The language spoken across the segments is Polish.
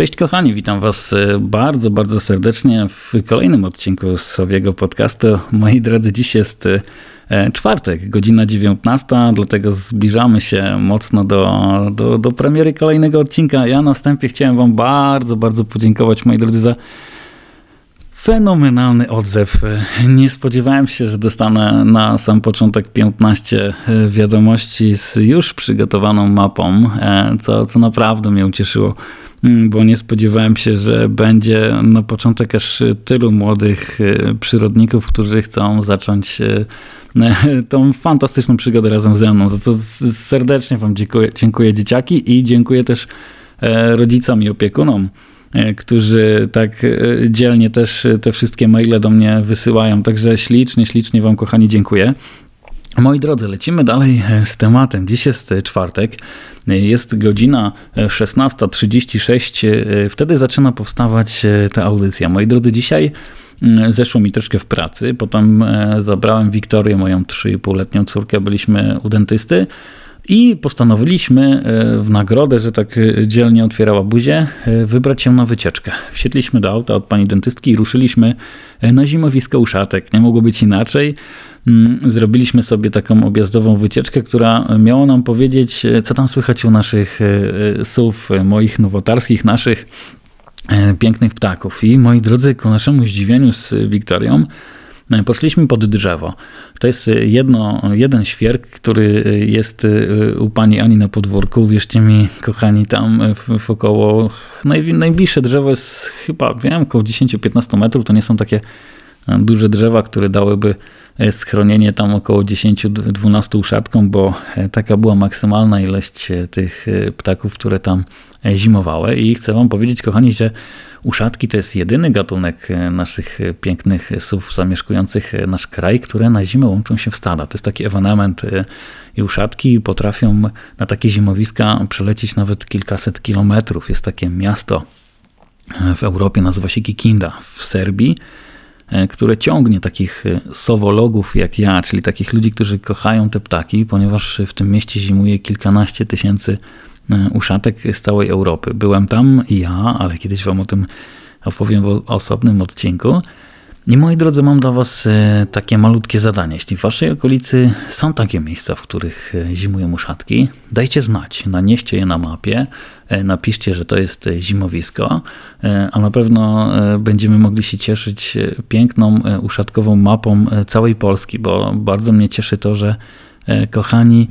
Cześć kochani, witam was e, bardzo, bardzo serdecznie w kolejnym odcinku Sowiego Podcastu. Moi drodzy, dziś jest e, czwartek, godzina 19, dlatego zbliżamy się mocno do, do, do premiery kolejnego odcinka. Ja na wstępie chciałem wam bardzo, bardzo podziękować, moi drodzy, za fenomenalny odzew. Nie spodziewałem się, że dostanę na sam początek 15 wiadomości z już przygotowaną mapą, e, co, co naprawdę mnie ucieszyło. Mm, bo nie spodziewałem się, że będzie na początek aż tylu młodych e, przyrodników, którzy chcą zacząć e, tą fantastyczną przygodę razem ze mną, za co serdecznie Wam dziękuję, dziękuję dzieciaki i dziękuję też e, rodzicom i opiekunom, którzy tak dzielnie też te wszystkie maile do mnie wysyłają. Także ślicznie, ślicznie Wam, kochani, dziękuję. Moi drodzy, lecimy dalej e, z tematem. Dziś jest e, czwartek, e, jest godzina 16.36, wtedy zaczyna powstawać ta audycja. Moi drodzy, dzisiaj mm, zeszło mi troszkę w pracy, potem zabrałem Wiktorię, moją 3,5-letnią córkę, byliśmy u dentysty i postanowiliśmy w nagrodę, że tak dzielnie otwierała buzię, wybrać się na wycieczkę. Wsiedliśmy do auta od pani dentystki i ruszyliśmy na zimowisko uszatek. Nie mogło być inaczej. Mm, zrobiliśmy sobie taką objazdową wycieczkę, która miała nam powiedzieć, e, co tam słychać u naszych e, e, słów, moich nowotarskich, naszych pięknych ptaków. I moi drodzy, ku naszemu zdziwieniu z Wiktorią, Poszliśmy pod drzewo. To jest jedno, jeden świerk, który jest u pani Ani na podwórku. Wierzcie mi, kochani, tam w, w około. Naj, najbliższe drzewo jest chyba, wiem, około 10-15 metrów. To nie są takie duże drzewa, które dałyby schronienie tam około 10-12 uszatkom, bo e, taka była maksymalna ilość e, tych ptaków, które tam zimowały. I chcę Wam powiedzieć, kochani, że uszatki to jest jedyny gatunek naszych pięknych sów zamieszkujących nasz kraj, które na zimę łączą się w stada. To jest taki ewenement i uszatki potrafią na takie zimowiska przelecieć nawet kilkaset kilometrów. Jest takie miasto w Europie, nazywa się Kikinda w Serbii E, które ciągnie takich e, sowologów jak ja, czyli takich ludzi, którzy kochają te ptaki, ponieważ w tym mieście zimuje kilkanaście tysięcy e, uszatek z całej Europy. Byłem tam ja, ale kiedyś wam o tym opowiem w osobnym odcinku. I moi drodzy, mam dla Was e, takie malutkie zadanie. Jeśli w Waszej okolicy są takie miejsca, w których e, zimują uszatki, dajcie znać, nanieście je na mapie, e, napiszcie, że to jest zimowisko, a na pewno będziemy mogli się cieszyć piękną uszatkową mapą całej Polski, bo bardzo mnie cieszy to, że kochani,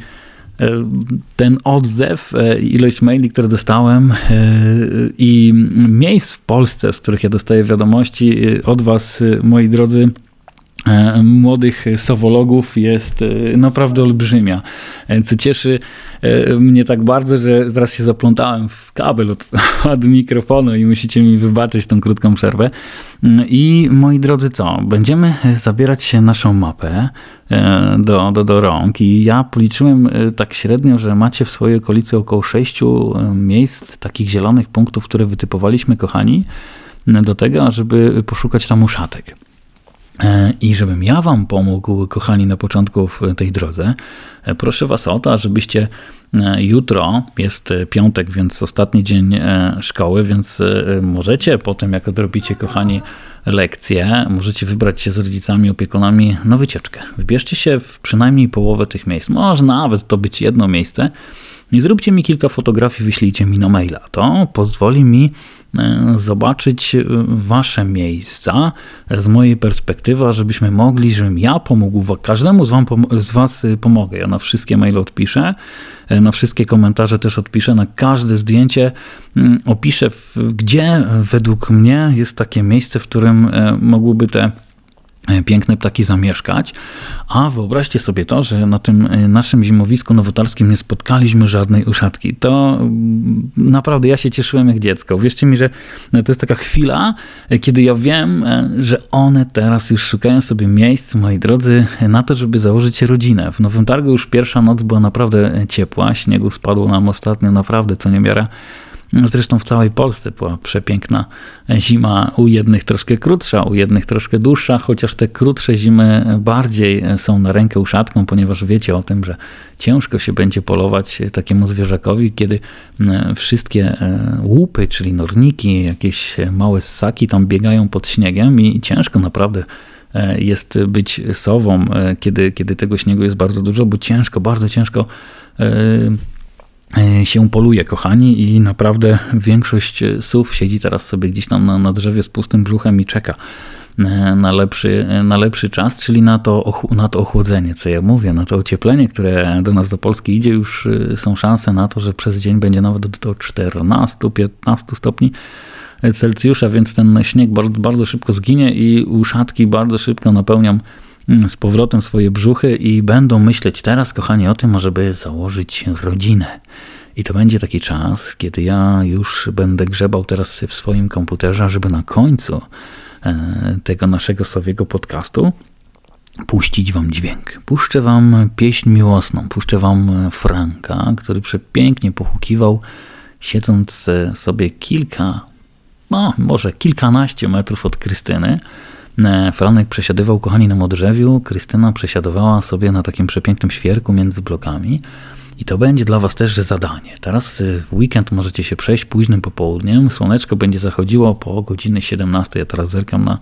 ten odzew, e, ilość maili, które dostałem e, i miejsc w Polsce, z których ja dostaję wiadomości e, od Was, moi drodzy, młodych sowologów jest naprawdę olbrzymia. Co cieszy mnie tak bardzo, że teraz się zaplątałem w kabel od, od mikrofonu i musicie mi wybaczyć tą krótką przerwę. I moi drodzy, co? Będziemy zabierać naszą mapę E, do, do, do rąk. I ja policzyłem e, tak średnio, że macie w swojej okolicy około sześciu e, miejsc, takich zielonych punktów, które wytypowaliśmy, kochani, do tego, żeby poszukać tam uszatek. I żebym ja Wam pomógł, kochani, na początku w tej drodze, proszę Was o to, żebyście jutro, jest piątek, więc ostatni dzień szkoły, więc możecie potem, jak odrobicie, kochani, lekcje, możecie wybrać się z rodzicami, opiekunami na wycieczkę. Wybierzcie się w przynajmniej połowę tych miejsc. Może nawet to być jedno miejsce. I zróbcie mi kilka fotografii, wyślijcie mi na maila. To pozwoli mi e, zobaczyć e, wasze miejsca z mojej perspektywy, żebyśmy mogli, żebym ja pomógł, każdemu z, wam, z was e, pomogę. Ja na wszystkie maile odpiszę, na wszystkie komentarze też odpiszę, na każde zdjęcie mm, opiszę, gdzie według mnie jest takie miejsce, w którym mogłyby te piękne ptaki zamieszkać. A wyobraźcie sobie to, że na tym e, naszym zimowisku nowotarskim nie spotkaliśmy żadnej uszatki. To mm, naprawdę ja się cieszyłem jak dziecko. Wierzcie mi, że to jest taka chwila, e, kiedy ja wiem, że one teraz już szukają sobie miejsc, moi drodzy, na to, żeby założyć rodzinę. W Nowym Targu już pierwsza noc była naprawdę ciepła. Śniegu spadło nam ostatnio naprawdę co niemiara Zresztą w całej Polsce była przepiękna zima, u jednych troszkę krótsza, u jednych troszkę dłuższa, chociaż te krótsze zimy bardziej są na rękę uszatką, ponieważ wiecie o tym, że ciężko się będzie polować takiemu zwierzakowi, kiedy wszystkie łupy, czyli norniki, jakieś małe ssaki tam biegają pod śniegiem i ciężko naprawdę E, jest być sową, e, kiedy, kiedy tego śniegu jest bardzo dużo, bo ciężko, bardzo ciężko e, się poluje, kochani, i naprawdę większość sów siedzi teraz sobie gdzieś tam na, na drzewie z pustym brzuchem i czeka na lepszy, na lepszy czas, czyli na to, na to ochłodzenie, co ja mówię, na to ocieplenie, które do nas do Polski idzie, już są szanse na to, że przez dzień będzie nawet do 14-15 stopni Celsjusza, więc ten śnieg bardzo, bardzo szybko zginie i uszatki bardzo szybko napełnią mm, z powrotem swoje brzuchy i będą myśleć teraz, kochani, o tym, żeby założyć rodzinę. I to będzie taki czas, kiedy ja już będę grzebał teraz w swoim komputerze, żeby na końcu e, tego naszego sowiego podcastu puścić wam dźwięk. Puszczę wam pieśń miłosną, puszczę wam Franka, który przepięknie pochukiwał, siedząc sobie kilka no, może kilkanaście metrów od Krystyny. E, Franek przesiadywał, kochani, na modrzewiu, Krystyna przesiadowała sobie na takim przepięknym świerku między blokami. I to będzie dla Was też zadanie. Teraz e, w weekend możecie się przejść późnym popołudniem. Słoneczko będzie zachodziło po godzinie 17. Ja teraz zerkam na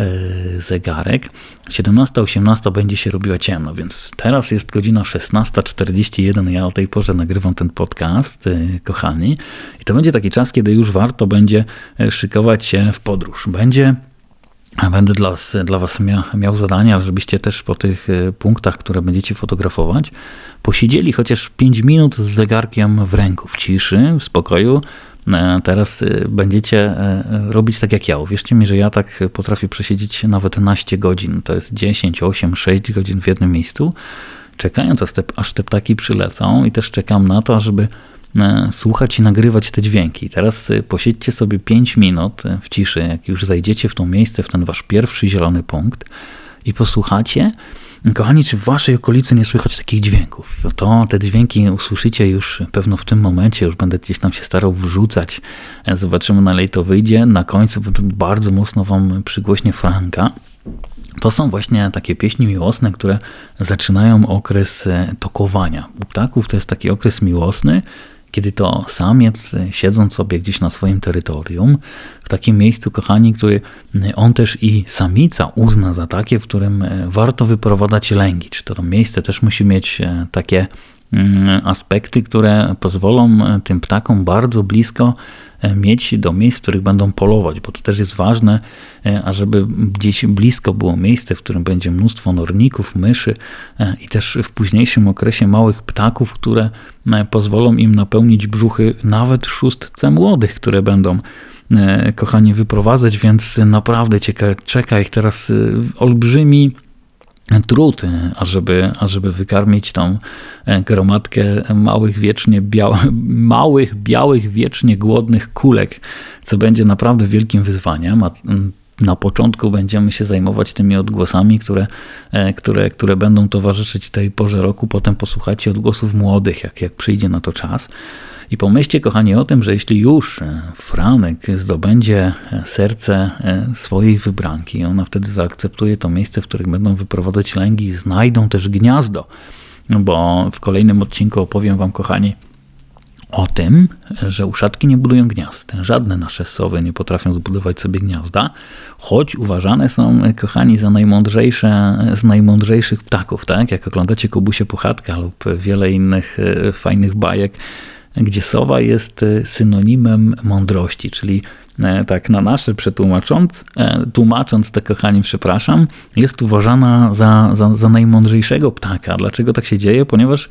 E, zegarek. 17-18 będzie się robiła ciemno, więc teraz jest godzina 16.41. Ja o tej porze nagrywam ten podcast, e, kochani. I to będzie taki czas, kiedy już warto będzie e, szykować się w podróż. Będzie Będę dla, dla Was miał, miał zadania, żebyście też po tych punktach, które będziecie fotografować, posiedzieli chociaż 5 minut z zegarkiem w ręku, w ciszy, w spokoju, E, teraz y, będziecie e, robić tak jak ja. Uwierzcie mi, że ja tak potrafię przesiedzieć nawet naście godzin. To jest 10, 8, 6 godzin w jednym miejscu, czekając aż te ptaki przylecą i też czekam na to, żeby e, słuchać i nagrywać te dźwięki. Teraz y, posiedźcie sobie 5 minut w ciszy, jak już zajdziecie w to miejsce, w ten wasz pierwszy zielony punkt i posłuchacie, Kochani, czy w waszej okolicy nie słychać takich dźwięków? To te dźwięki usłyszycie już pewno w tym momencie, już będę gdzieś tam się starał wrzucać. Zobaczymy na ile to wyjdzie. Na końcu bardzo mocno wam przygłośnie Franka. To są właśnie takie pieśni miłosne, które zaczynają okres e, tokowania. U ptaków to jest taki okres miłosny, kiedy to samiec, e, siedząc sobie gdzieś na swoim terytorium, w takim miejscu, kochani, który e, on też i samica uzna za takie, w którym e, warto wyprowadzać lęgi. Czy to, to miejsce też musi mieć takie mm, aspekty, które pozwolą tym ptakom bardzo blisko mieć do miejsc, w których będą polować, bo to też jest ważne, ażeby gdzieś blisko było miejsce, w którym będzie mnóstwo norników, myszy i też w późniejszym okresie małych ptaków, które pozwolą im napełnić brzuchy nawet szóstce młodych, które będą e, kochani wyprowadzać, więc naprawdę czeka ich teraz e, olbrzymi trud, e, ażeby, ażeby wykarmić tą gromadkę małych, wiecznie białych, małych, białych, wiecznie głodnych kulek, co będzie naprawdę wielkim wyzwaniem. A na początku będziemy się zajmować tymi odgłosami, które, e, które, które będą towarzyszyć tej porze roku. Potem posłuchacie odgłosów młodych, jak, jak przyjdzie na to czas. I pomyślcie, kochani, o tym, że jeśli już e, Franek zdobędzie e, serce swojej wybranki, ona wtedy zaakceptuje to miejsce, w którym będą wyprowadzać lęgi, znajdą też gniazdo. Bo w kolejnym odcinku opowiem Wam, kochani, o tym, że uszatki nie budują gniazd. Żadne nasze sowy nie potrafią zbudować sobie gniazda, choć uważane są, kochani, za najmądrzejsze z najmądrzejszych ptaków. Tak? Jak oglądacie Kubusie Puchatka lub wiele innych e, fajnych bajek, gdzie sowa jest e, synonimem mądrości, czyli e, tak na nasze przetłumacząc, tłumacząc to, kochani, przepraszam, jest uważana za, za, za najmądrzejszego ptaka. Dlaczego tak się dzieje? Ponieważ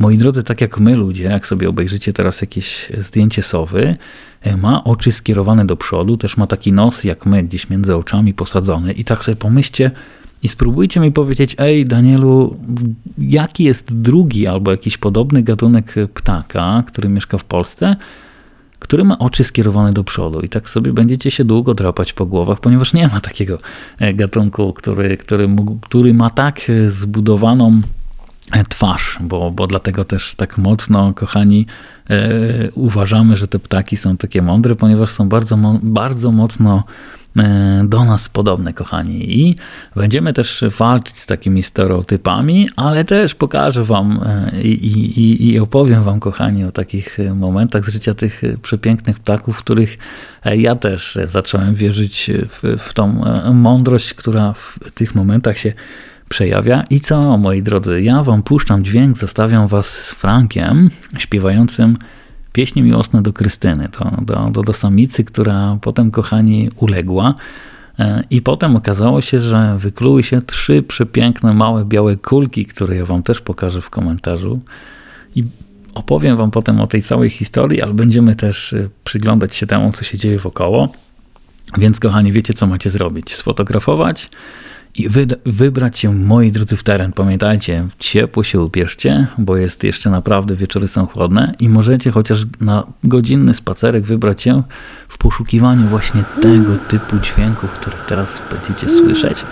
Moi drodzy, tak jak my ludzie, jak sobie obejrzycie teraz jakieś zdjęcie sowy, e, ma oczy skierowane do przodu, też ma taki nos jak my, gdzieś między oczami posadzony. I tak sobie pomyślcie i spróbujcie mi powiedzieć, ej Danielu, jaki jest drugi albo jakiś podobny gatunek ptaka, który mieszka w Polsce, który ma oczy skierowane do przodu. I tak sobie będziecie się długo drapać po głowach, ponieważ nie ma takiego e, gatunku, który, który, który ma tak zbudowaną twarz, bo, bo dlatego też tak mocno, kochani, e, uważamy, że te ptaki są takie mądre, ponieważ są bardzo, bardzo mocno e, do nas podobne, kochani. I będziemy też walczyć z takimi stereotypami, ale też pokażę Wam e, i, i, i opowiem Wam, kochani, o takich momentach z życia tych przepięknych ptaków, w których ja też zacząłem wierzyć w, w tą mądrość, która w tych momentach się przejawia. I co, moi drodzy, ja wam puszczam dźwięk, zostawiam was z Frankiem śpiewającym pieśni miłosne do Krystyny, to, do, do, do samicy, która potem, kochani, uległa. E, I potem okazało się, że wykluły się trzy przepiękne, małe, białe kulki, które ja wam też pokażę w komentarzu. I opowiem wam potem o tej całej historii, ale będziemy też e, przyglądać się temu, co się dzieje wokoło. Więc, kochani, wiecie, co macie zrobić? Sfotografować, i wy, wybrać się, moi drodzy, w teren. Pamiętajcie, ciepło się ubierzcie, bo jest jeszcze naprawdę, wieczory są chłodne i możecie chociaż na godzinny spacerek wybrać się w poszukiwaniu właśnie tego typu dźwięków, które teraz będziecie słyszeć.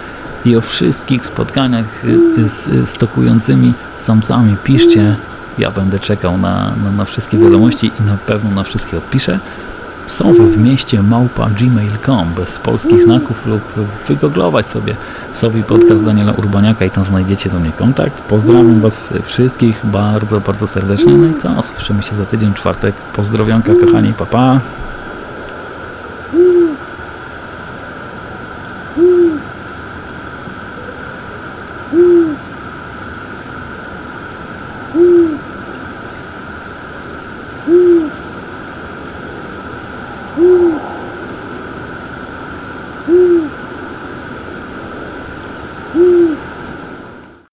I o wszystkich spotkaniach y, z, z tokującymi samcami piszcie. Ja będę czekał na, na, na wszystkie wiadomości i na pewno na wszystkie odpiszę sowy w mieście małpa gmail.com bez polskich znaków lub wygoglować sobie Sowi podcast Daniela Urbaniaka i tam znajdziecie do mnie kontakt. Pozdrawiam Was wszystkich bardzo, bardzo serdecznie. No i co? Słyszymy się za tydzień, czwartek. Pozdrowionka, kochani, papa. Pa.